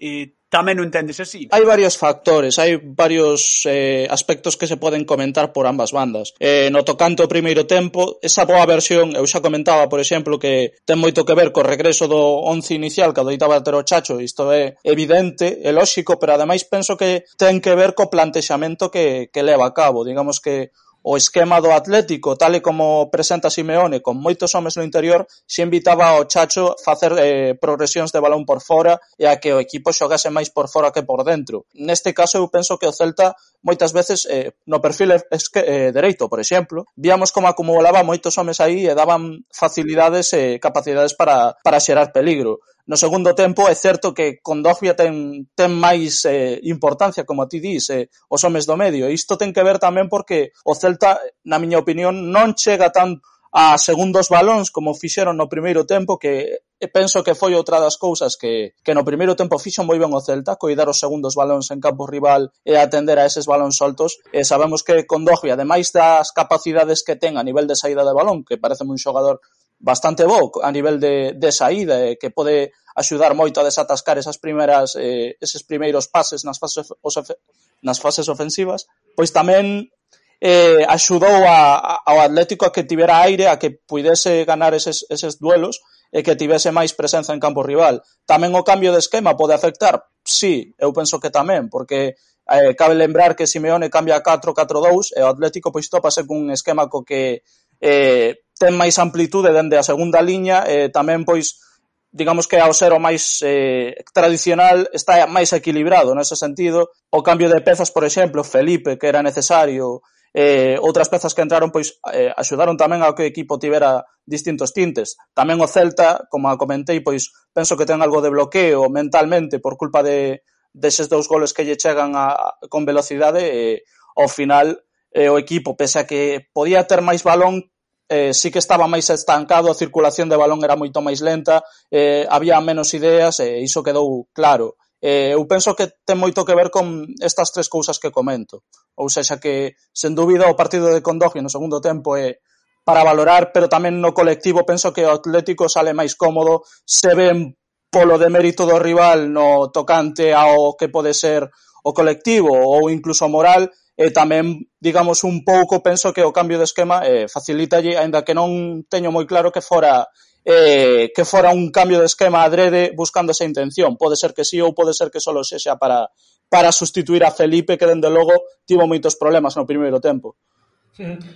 eh, tamén o entendes así. Hai varios factores, hai varios eh, aspectos que se poden comentar por ambas bandas. Eh, no tocante ao primeiro tempo, esa boa versión, eu xa comentaba, por exemplo, que ten moito que ver co regreso do 11 inicial que adoitaba ter o Chacho, isto é evidente, é lóxico, pero ademais penso que ten que ver co plantexamento que, que leva a cabo. Digamos que O esquema do Atlético, tal e como presenta Simeone, con moitos homes no interior, se invitaba ao Chacho a facer eh, progresións de balón por fora e a que o equipo xogase máis por fora que por dentro. Neste caso, eu penso que o Celta moitas veces eh, no perfil esque, eh, dereito, por exemplo, víamos como acumulaba moitos homes aí e daban facilidades e eh, capacidades para, para xerar peligro No segundo tempo é certo que Condogbia ten, ten máis eh, importancia, como ti dis, eh, os homes do medio. E isto ten que ver tamén porque o Celta, na miña opinión, non chega tan a segundos balóns como fixeron no primeiro tempo que e penso que foi outra das cousas que, que no primeiro tempo fixo moi ben o Celta, coidar os segundos balóns en campo rival e atender a eses balóns soltos. E sabemos que Condogbia, ademais das capacidades que ten a nivel de saída de balón, que parece un xogador bastante bo a nivel de, de saída e que pode axudar moito a desatascar esas primeras eh, eses primeiros pases nas fases os, nas fases ofensivas, pois tamén eh, axudou a, a, ao Atlético a que tivera aire, a que puidese ganar eses, eses duelos e que tivese máis presenza en campo rival. Tamén o cambio de esquema pode afectar? Sí, eu penso que tamén, porque eh, cabe lembrar que Simeone cambia a 4-4-2 e o Atlético pois topase cun esquema co que eh, ten máis amplitude dende a segunda liña e tamén pois digamos que ao ser o máis eh, tradicional está máis equilibrado nese sentido. O cambio de pezas por exemplo Felipe que era necesario eh, outras pezas que entraron pois eh, axudaron tamén ao que o equipo tivera distintos tintes. Tamén o Celta como a comentei pois penso que ten algo de bloqueo mentalmente por culpa de deses dous goles que lle chegan a, con velocidade e ao final eh, o equipo pese a que podía ter máis balón eh, sí que estaba máis estancado, a circulación de balón era moito máis lenta, eh, había menos ideas e eh, iso quedou claro. Eh, eu penso que ten moito que ver con estas tres cousas que comento. Ou seja, que, sen dúbida, o partido de Condoji no segundo tempo é para valorar, pero tamén no colectivo penso que o Atlético sale máis cómodo, se ven polo de mérito do rival no tocante ao que pode ser o colectivo ou incluso moral e tamén, digamos, un pouco penso que o cambio de esquema eh, facilitalle, aínda que non teño moi claro que fora eh, que fora un cambio de esquema adrede buscando esa intención. Pode ser que sí ou pode ser que solo sexa para, para sustituir a Felipe, que dende logo tivo moitos problemas no primeiro tempo.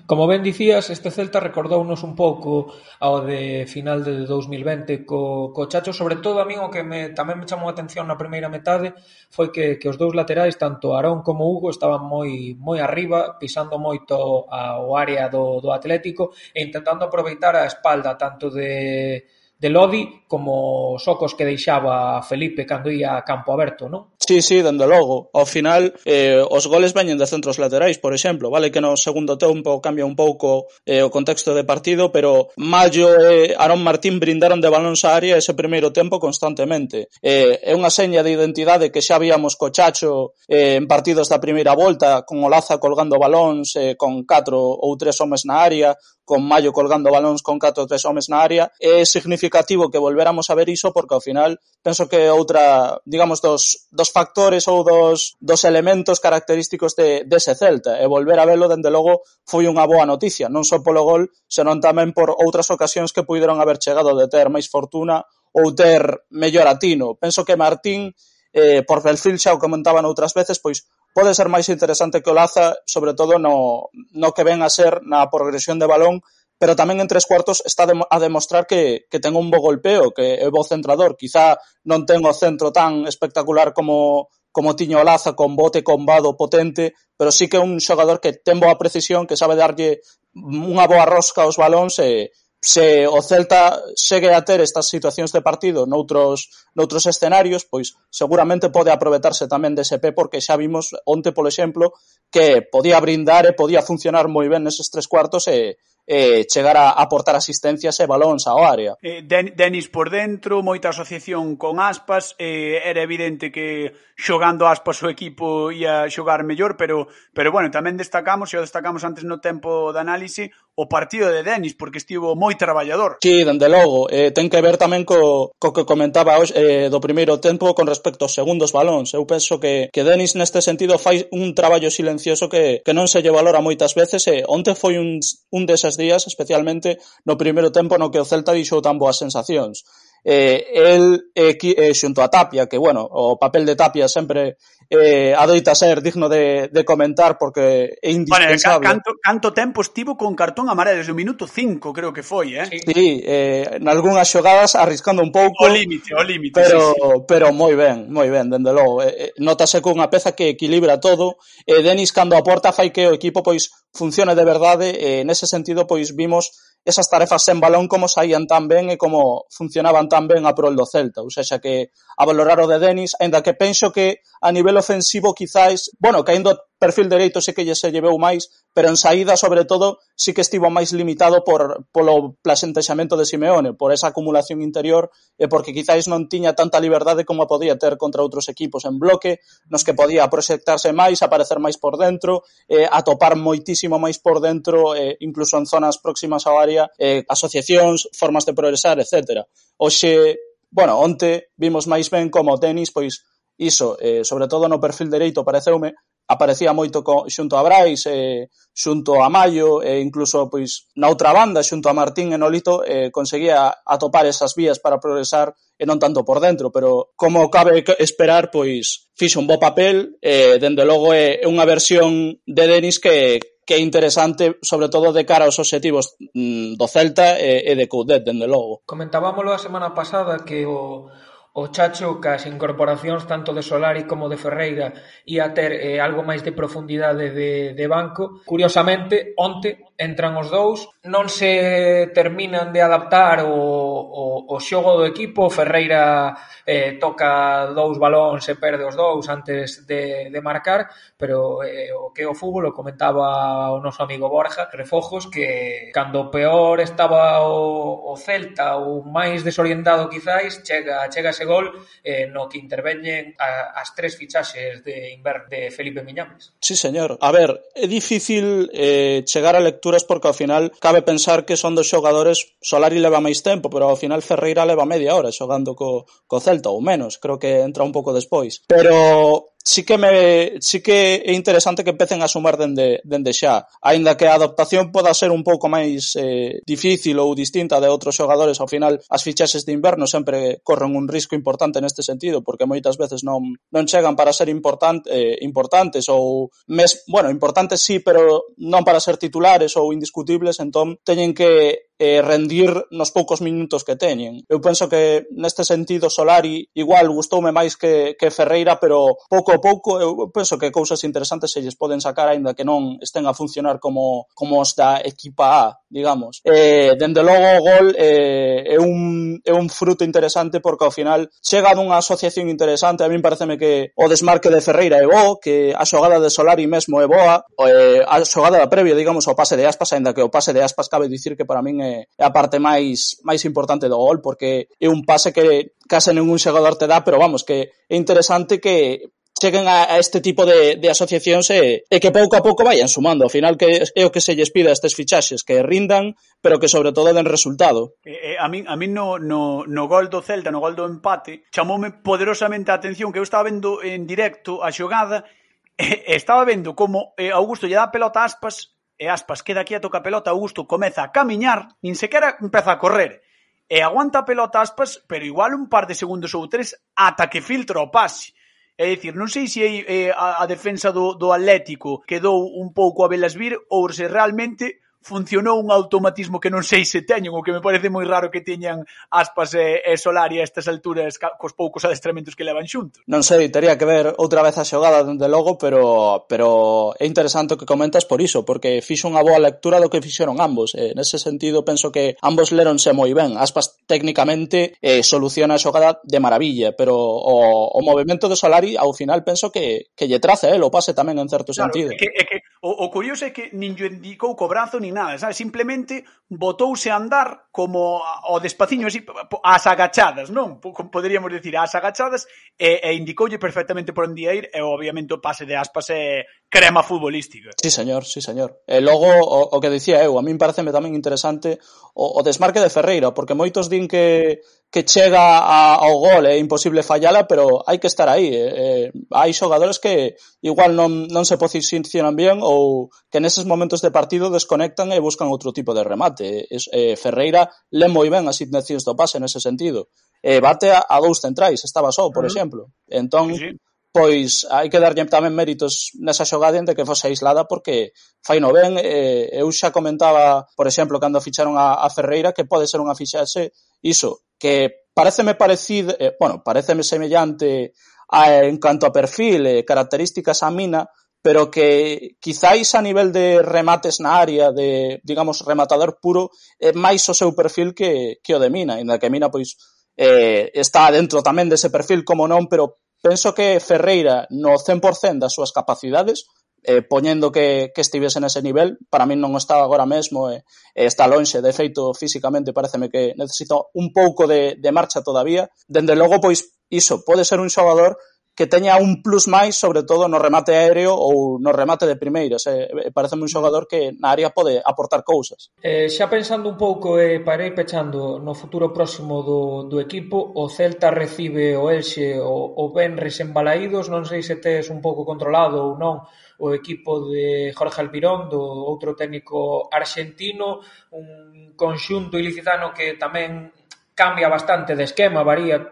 Como ben dicías, este Celta recordounos un pouco ao de final de 2020 co, co Chacho, sobre todo a min o que me, tamén me chamou a atención na primeira metade foi que, que os dous laterais, tanto Arón como Hugo, estaban moi moi arriba, pisando moito ao área do, do Atlético e intentando aproveitar a espalda tanto de, de Lodi como socos que deixaba Felipe cando ia a campo aberto, non? Sí, sí, dende logo. Ao final, eh, os goles veñen de centros laterais, por exemplo, vale que no segundo tempo cambia un pouco eh, o contexto de partido, pero Mayo e Aron Martín brindaron de balóns á área ese primeiro tempo constantemente. Eh, é unha seña de identidade que xa víamos co Chacho eh, en partidos da primeira volta, con Olaza colgando balóns, eh, con catro ou tres homes na área, con Mayo colgando balóns con catro ou tres homes na área. É significativo que volver a ver iso porque ao final penso que outra, digamos, dos, dos factores ou dos, dos elementos característicos de, dese Celta e volver a velo, dende logo, foi unha boa noticia, non só polo gol, senón tamén por outras ocasións que puideron haber chegado de ter máis fortuna ou ter mellor atino. Penso que Martín, eh, por perfil xa o comentaban outras veces, pois pode ser máis interesante que o Laza, sobre todo no, no que ven a ser na progresión de balón pero tamén en tres cuartos está a demostrar que, que ten un bo golpeo, que é bo centrador, quizá non ten o centro tan espectacular como como tiño Laza con bote combado potente, pero sí que é un xogador que ten boa precisión, que sabe darlle unha boa rosca aos balóns e se o Celta segue a ter estas situacións de partido noutros, noutros escenarios, pois seguramente pode aproveitarse tamén de SP porque xa vimos onte, por exemplo, que podía brindar e podía funcionar moi ben neses tres cuartos e, eh, chegar a aportar asistencias e balóns ao área. Eh, Den Denis por dentro, moita asociación con Aspas, eh, era evidente que xogando Aspas o equipo ia xogar mellor, pero, pero bueno, tamén destacamos, e o destacamos antes no tempo de análise, o partido de Denis, porque estivo moi traballador. Sí, dende logo, eh, ten que ver tamén co, co que comentaba hoxe, eh, do primeiro tempo con respecto aos segundos balóns. Eu penso que, que Denis neste sentido fai un traballo silencioso que, que non se lle valora moitas veces e eh, onte foi un, un deses días, especialmente no primeiro tempo no que o Celta dixou tan boas sensacións eh, el eh, eh, xunto a Tapia, que, bueno, o papel de Tapia sempre eh, adoita ser digno de, de comentar porque é indispensable. Bueno, canto, canto tempo estivo con cartón amarelo, desde o minuto 5 creo que foi, eh? Sí, sí eh, nalgúnas xogadas arriscando un pouco. O límite, o límite. Pero, sí, sí. pero moi ben, moi ben, dende logo. Eh, eh notase cunha peza que equilibra todo. E eh, Denis, cando aporta, fai que o equipo pois funcione de verdade. Eh, nese sentido, pois vimos esas tarefas sen balón como saían tan ben e como funcionaban tan ben a prol do Celta, ou seja, que a valorar o de Denis, aínda que penso que a nivel ofensivo quizáis, bueno, caindo perfil dereito sei que lle se lleveu máis, pero en saída, sobre todo, sí que estivo máis limitado por polo plasentexamento de Simeone, por esa acumulación interior e porque quizáis non tiña tanta liberdade como podía ter contra outros equipos en bloque, nos que podía proxectarse máis, aparecer máis por dentro, eh, atopar moitísimo máis por dentro, eh, incluso en zonas próximas ao área, eh, asociacións, formas de progresar, etc. Oxe, bueno, onte vimos máis ben como o tenis, pois, iso, eh, sobre todo no perfil dereito, pareceume, aparecía moito co, xunto a Brais, eh, xunto a Mayo, e eh, incluso pois na outra banda, xunto a Martín e Nolito, eh, conseguía atopar esas vías para progresar e non tanto por dentro, pero como cabe esperar, pois fixo un bo papel, eh, dende logo é unha versión de Denis que, que é interesante, sobre todo de cara aos obxectivos mm, do Celta e, e de Coudet, dende logo. Comentábamolo a semana pasada que o, O Chacho cas incorporacións tanto de Solari como de Ferreira ia ter eh, algo máis de profundidade de de banco. Curiosamente, onte entran os dous, non se terminan de adaptar o, o, o xogo do equipo, Ferreira eh, toca dous balóns e perde os dous antes de, de marcar, pero eh, o que é o fútbol, o comentaba o noso amigo Borja, Refojos, que cando peor estaba o, o Celta ou máis desorientado quizáis, chega, chega ese gol eh, no que interveñen a, as tres fichaxes de Inver de Felipe Miñames. Sí, señor. A ver, é difícil eh, chegar a lectura lecturas porque ao final cabe pensar que son dos xogadores Solari leva máis tempo, pero ao final Ferreira leva media hora xogando co, co Celta ou menos, creo que entra un pouco despois. Pero sí que me sí que é interesante que empecen a sumar dende, dende xa, aínda que a adaptación poda ser un pouco máis eh, difícil ou distinta de outros xogadores, ao final as fichaxes de inverno sempre corren un risco importante neste sentido, porque moitas veces non non chegan para ser important, eh, importantes ou mes, bueno, importantes sí, pero non para ser titulares ou indiscutibles, entón teñen que e rendir nos poucos minutos que teñen. Eu penso que neste sentido Solari igual gustoume máis que, que Ferreira, pero pouco a pouco eu penso que cousas interesantes se lles poden sacar aínda que non estén a funcionar como, como os da equipa A, digamos. E, dende logo o gol é, é, un, é un fruto interesante porque ao final chega dunha asociación interesante, a min pareceme que o desmarque de Ferreira é bo, que a xogada de Solari mesmo é boa, eh, a xogada da previa, digamos, ao pase de Aspas, aínda que o pase de Aspas cabe dicir que para min é, é a parte máis máis importante do gol, porque é un pase que case ningún xogador te dá, pero vamos, que é interesante que cheguen a, a este tipo de, de asociacións e, e que pouco a pouco vayan sumando. Ao final que é o que se lles pide a estes fichaxes, que rindan, pero que sobre todo den resultado. Eh, eh, a min, a min no, no, no gol do Celta, no gol do empate, chamoume poderosamente a atención que eu estaba vendo en directo a xogada e, e estaba vendo como eh, Augusto lle dá pelota a aspas e Aspas queda quieto ca pelota, Augusto comeza a camiñar, nin sequera empeza a correr. E aguanta a pelota Aspas, pero igual un par de segundos ou tres ata que filtra o pase. É dicir, non sei se é, é a, a defensa do, do Atlético quedou un pouco a velas vir ou se realmente funcionou un automatismo que non sei se teñen, o que me parece moi raro que teñan aspas e, e Solari a estas alturas ca, cos poucos adestramentos que levan xuntos. Non sei, tería que ver outra vez a xogada, dende logo, pero, pero é interesante o que comentas por iso, porque fixo unha boa lectura do que fixeron ambos. E, nese sentido, penso que ambos leronse moi ben. Aspas técnicamente eh, soluciona a xogada de maravilla, pero o, o movimento de Solari ao final penso que, que lle traza el eh, o pase tamén en certo claro, sentido. É que, é que, o, o curioso é que nin lle indicou co brazo ni nada, sabes? simplemente botouse a andar como o despaciño así, as agachadas, non? Poderíamos decir, as agachadas e, e indicoulle perfectamente por onde ir e obviamente o pase de aspas é crema futbolística. Sí, señor, sí, señor. E logo, o, o que dicía eu, a min pareceme tamén interesante o, o desmarque de Ferreira, porque moitos din que, que chega a, ao gol, é imposible fallala, pero hai que estar aí. Eh, eh, hai xogadores que igual non, non se posicionan bien ou que neses momentos de partido desconectan e buscan outro tipo de remate. Eh, es, eh, Ferreira le moi ben as intencións do pase nese sentido. Eh, bate a, a dous centrais, estaba só, por uh -huh. exemplo. Entón, sí, sí pois hai que darlle tamén méritos nesa xogada de que fose aislada porque fai no ben e eu xa comentaba, por exemplo, cando ficharon a, a Ferreira que pode ser unha fichaxe iso, que pareceme parecido, eh, bueno, pareceme semellante a, en canto a perfil e eh, características a Mina, pero que quizáis a nivel de remates na área, de, digamos, rematador puro, é máis o seu perfil que, que o de Mina, inda que Mina, pois, eh, está dentro tamén dese perfil, como non, pero penso que Ferreira no 100% das súas capacidades eh, poñendo que, que estivese nese nivel, para min non está agora mesmo, eh, está lonxe, de feito, físicamente, pareceme que necesita un pouco de, de marcha todavía. Dende logo, pois, iso, pode ser un xogador que teña un plus máis, sobre todo no remate aéreo ou no remate de primeiros. Eh, parece un xogador que na área pode aportar cousas. Eh, xa pensando un pouco e eh, para ir pechando no futuro próximo do, do equipo, o Celta recibe o Elxe o, o Benres en Balaídos, non sei se tes un pouco controlado ou non, o equipo de Jorge Almirón, do outro técnico argentino, un conxunto ilicitano que tamén cambia bastante de esquema, varía,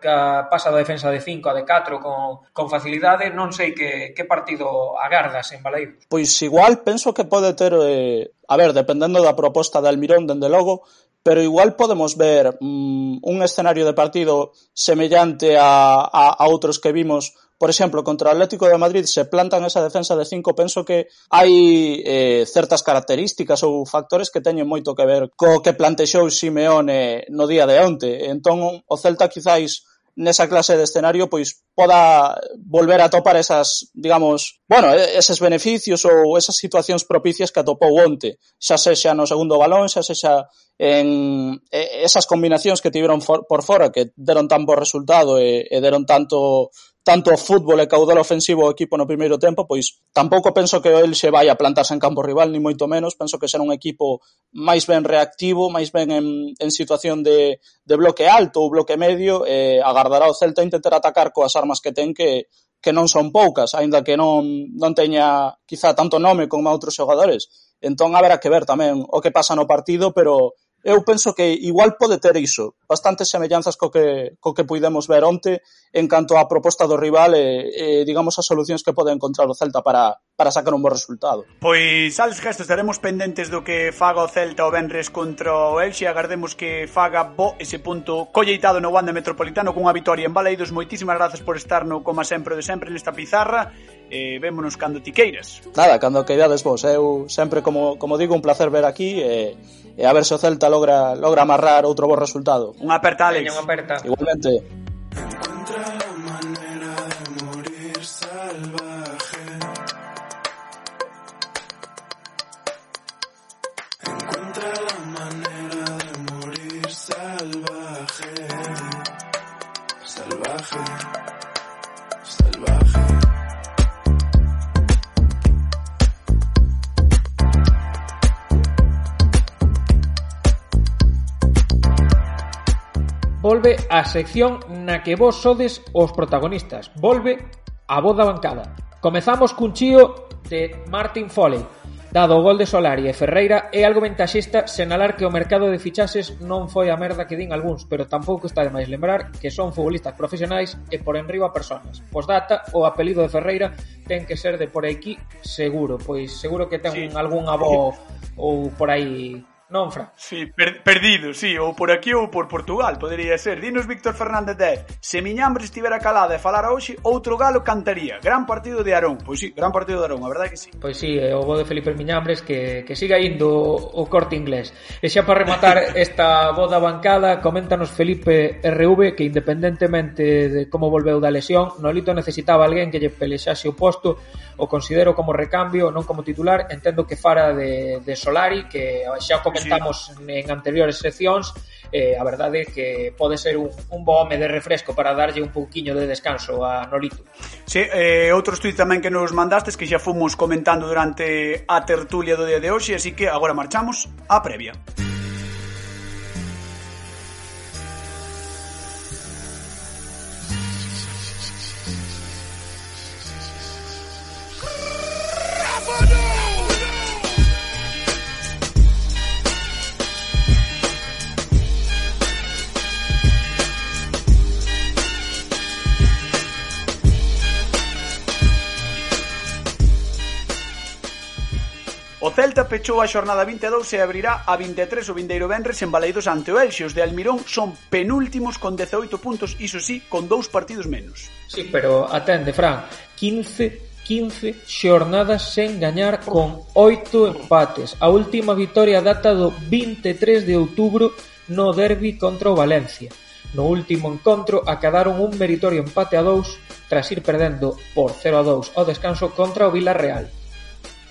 pasa da defensa de 5 a de 4 con, con facilidade, non sei que, que partido agardas en Baleiros. Pois igual penso que pode ter, eh, a ver, dependendo da proposta de Almirón, dende logo, pero igual podemos ver mm, un escenario de partido semellante a, a, a outros que vimos por exemplo, contra o Atlético de Madrid se plantan esa defensa de cinco, penso que hai eh, certas características ou factores que teñen moito que ver co que plantexou Simeone no día de onte. Entón, o Celta quizáis nesa clase de escenario pois poda volver a topar esas, digamos, bueno, eses beneficios ou esas situacións propicias que atopou onte, xa sexa no segundo balón, xa sexa en esas combinacións que tiveron for, por fora que deron tan bo resultado e, e deron tanto tanto o fútbol e caudal ofensivo o equipo no primeiro tempo, pois tampouco penso que el se vai a plantarse en campo rival, ni moito menos, penso que será un equipo máis ben reactivo, máis ben en, en situación de, de bloque alto ou bloque medio, e agardará o Celta intentar atacar coas armas que ten que, que non son poucas, aínda que non, non teña quizá tanto nome como outros xogadores. Entón haberá que ver tamén o que pasa no partido, pero eu penso que igual pode ter iso, bastantes semellanzas co que, co que puidemos ver onte en canto á proposta do rival e, e digamos as solucións que pode encontrar o Celta para, para sacar un bo resultado. Pois, Salsgas, estaremos pendentes do que faga o Celta o Benres contra o Elxe, agardemos que faga bo ese punto colleitado no Wanda Metropolitano cunha vitoria en Baleidos. Moitísimas grazas por estar no, como sempre de sempre, nesta pizarra. Eh, vémonos cando ti queiras. Nada, cando queidades vos. Eu sempre, como, como digo, un placer ver aquí e, e a ver se o Celta logra, logra amarrar outro bo resultado. Unha aperta, Alex. Unha aperta. Igualmente. Encontra manera de morir salva volve a sección na que vos sodes os protagonistas. Volve a voz da bancada. Comezamos cun chío de Martin Foley. Dado o gol de Solari e Ferreira, é algo ventaxista senalar que o mercado de fichases non foi a merda que din algúns, pero tampouco está de máis lembrar que son futbolistas profesionais e por enriba personas. Pois data, o apelido de Ferreira ten que ser de por aquí seguro, pois seguro que ten sí. algún avó ou por aí non, Fran? Sí, per, perdido, sí, ou por aquí ou por Portugal, podería ser. Dinos Víctor Fernández Dez, se Miñambres estivera calada e falara hoxe, outro galo cantaría. Gran partido de Arón. Pois sí, gran partido de Arón, a verdade que sí. Pois sí, o bo de Felipe Miñambres que, que siga indo o corte inglés. E xa para rematar [LAUGHS] esta boda bancada, coméntanos Felipe RV que independentemente de como volveu da lesión, Nolito necesitaba alguén que lle pelexase o posto o considero como recambio, non como titular, entendo que fara de, de Solari, que xa comentamos sí. en anteriores seccións, eh, a verdade é que pode ser un, un bo home de refresco para darlle un pouquiño de descanso a Nolito. Sí, eh, outros tuit tamén que nos mandastes que xa fomos comentando durante a tertulia do día de hoxe, así que agora marchamos á previa. Música Celta pechou a xornada 22 e abrirá a 23 o vindeiro venres en Baleidos ante o Elxe. Os de Almirón son penúltimos con 18 puntos, iso sí, con dous partidos menos. Sí, pero atende, Fran, 15 15 xornadas sen gañar con 8 empates. A última vitoria data do 23 de outubro no derbi contra o Valencia. No último encontro acadaron un meritorio empate a 2 tras ir perdendo por 0 a 2 ao descanso contra o Villarreal.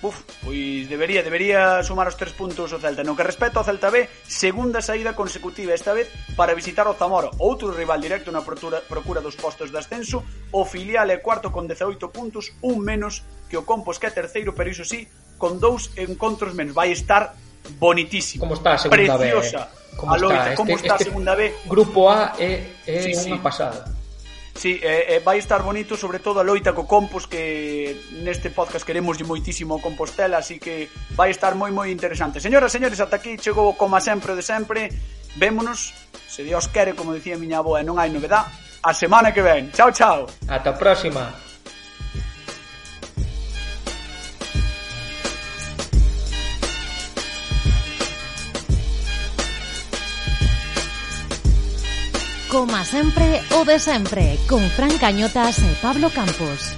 Uf, pois debería, debería sumar os tres puntos o Celta. No que respecta ao Celta B, segunda saída consecutiva esta vez para visitar o Zamora, outro rival directo na procura, procura dos postos de ascenso. O filial é cuarto con 18 puntos, un menos que o Compos que é terceiro, pero iso sí, con dous encontros menos. Vai estar bonitísimo. Como está a segunda Preciosa. B? Eh? Preciosa. Como, loita, está? Este, como está a segunda B? Grupo A é, é sí, unha sí. pasada. Sí, eh, eh, vai estar bonito sobre todo a loita co Compos que neste podcast queremos de moitísimo Compostela, así que vai estar moi moi interesante. Señoras, señores, ata aquí chegou como sempre de sempre. Vémonos, se Dios quere, como dicía miña aboa, non hai novedad, a semana que ven. Chao, chao. Ata a próxima. Coma sempre o de sempre, con Fran Cañotas e Pablo Campos.